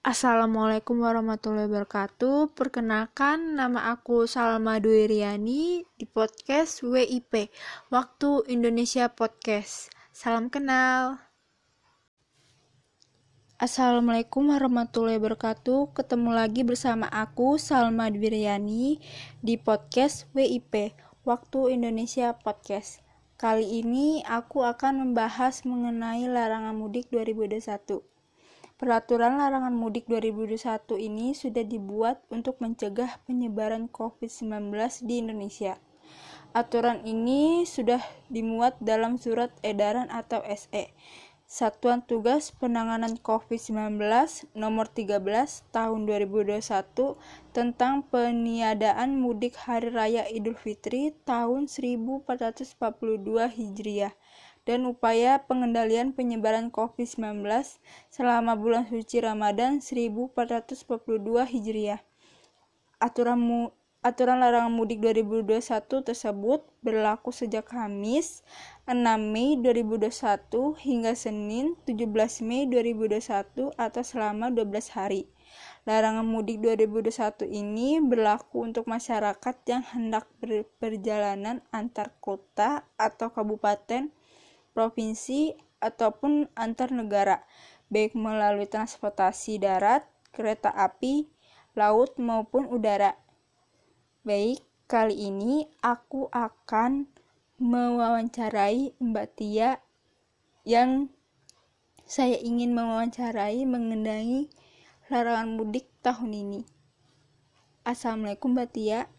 Assalamualaikum warahmatullahi wabarakatuh. Perkenalkan, nama aku Salma Duiriani di podcast WIP, Waktu Indonesia Podcast. Salam kenal. Assalamualaikum warahmatullahi wabarakatuh. Ketemu lagi bersama aku Salma Duiriani di podcast WIP, Waktu Indonesia Podcast. Kali ini aku akan membahas mengenai larangan mudik 2021. Peraturan larangan mudik 2021 ini sudah dibuat untuk mencegah penyebaran COVID-19 di Indonesia. Aturan ini sudah dimuat dalam surat edaran atau SE Satuan Tugas Penanganan COVID-19 nomor 13 tahun 2021 tentang peniadaan mudik Hari Raya Idul Fitri tahun 1442 Hijriah dan upaya pengendalian penyebaran COVID-19 selama bulan suci Ramadan 1442 Hijriah. Aturan, mu, aturan larangan mudik 2021 tersebut berlaku sejak Kamis 6 Mei 2021 hingga Senin 17 Mei 2021 atau selama 12 hari. Larangan mudik 2021 ini berlaku untuk masyarakat yang hendak berperjalanan antar kota atau kabupaten provinsi, ataupun antar negara, baik melalui transportasi darat, kereta api, laut, maupun udara. Baik, kali ini aku akan mewawancarai Mbak Tia yang saya ingin mewawancarai mengenai larangan mudik tahun ini. Assalamualaikum Mbak Tia.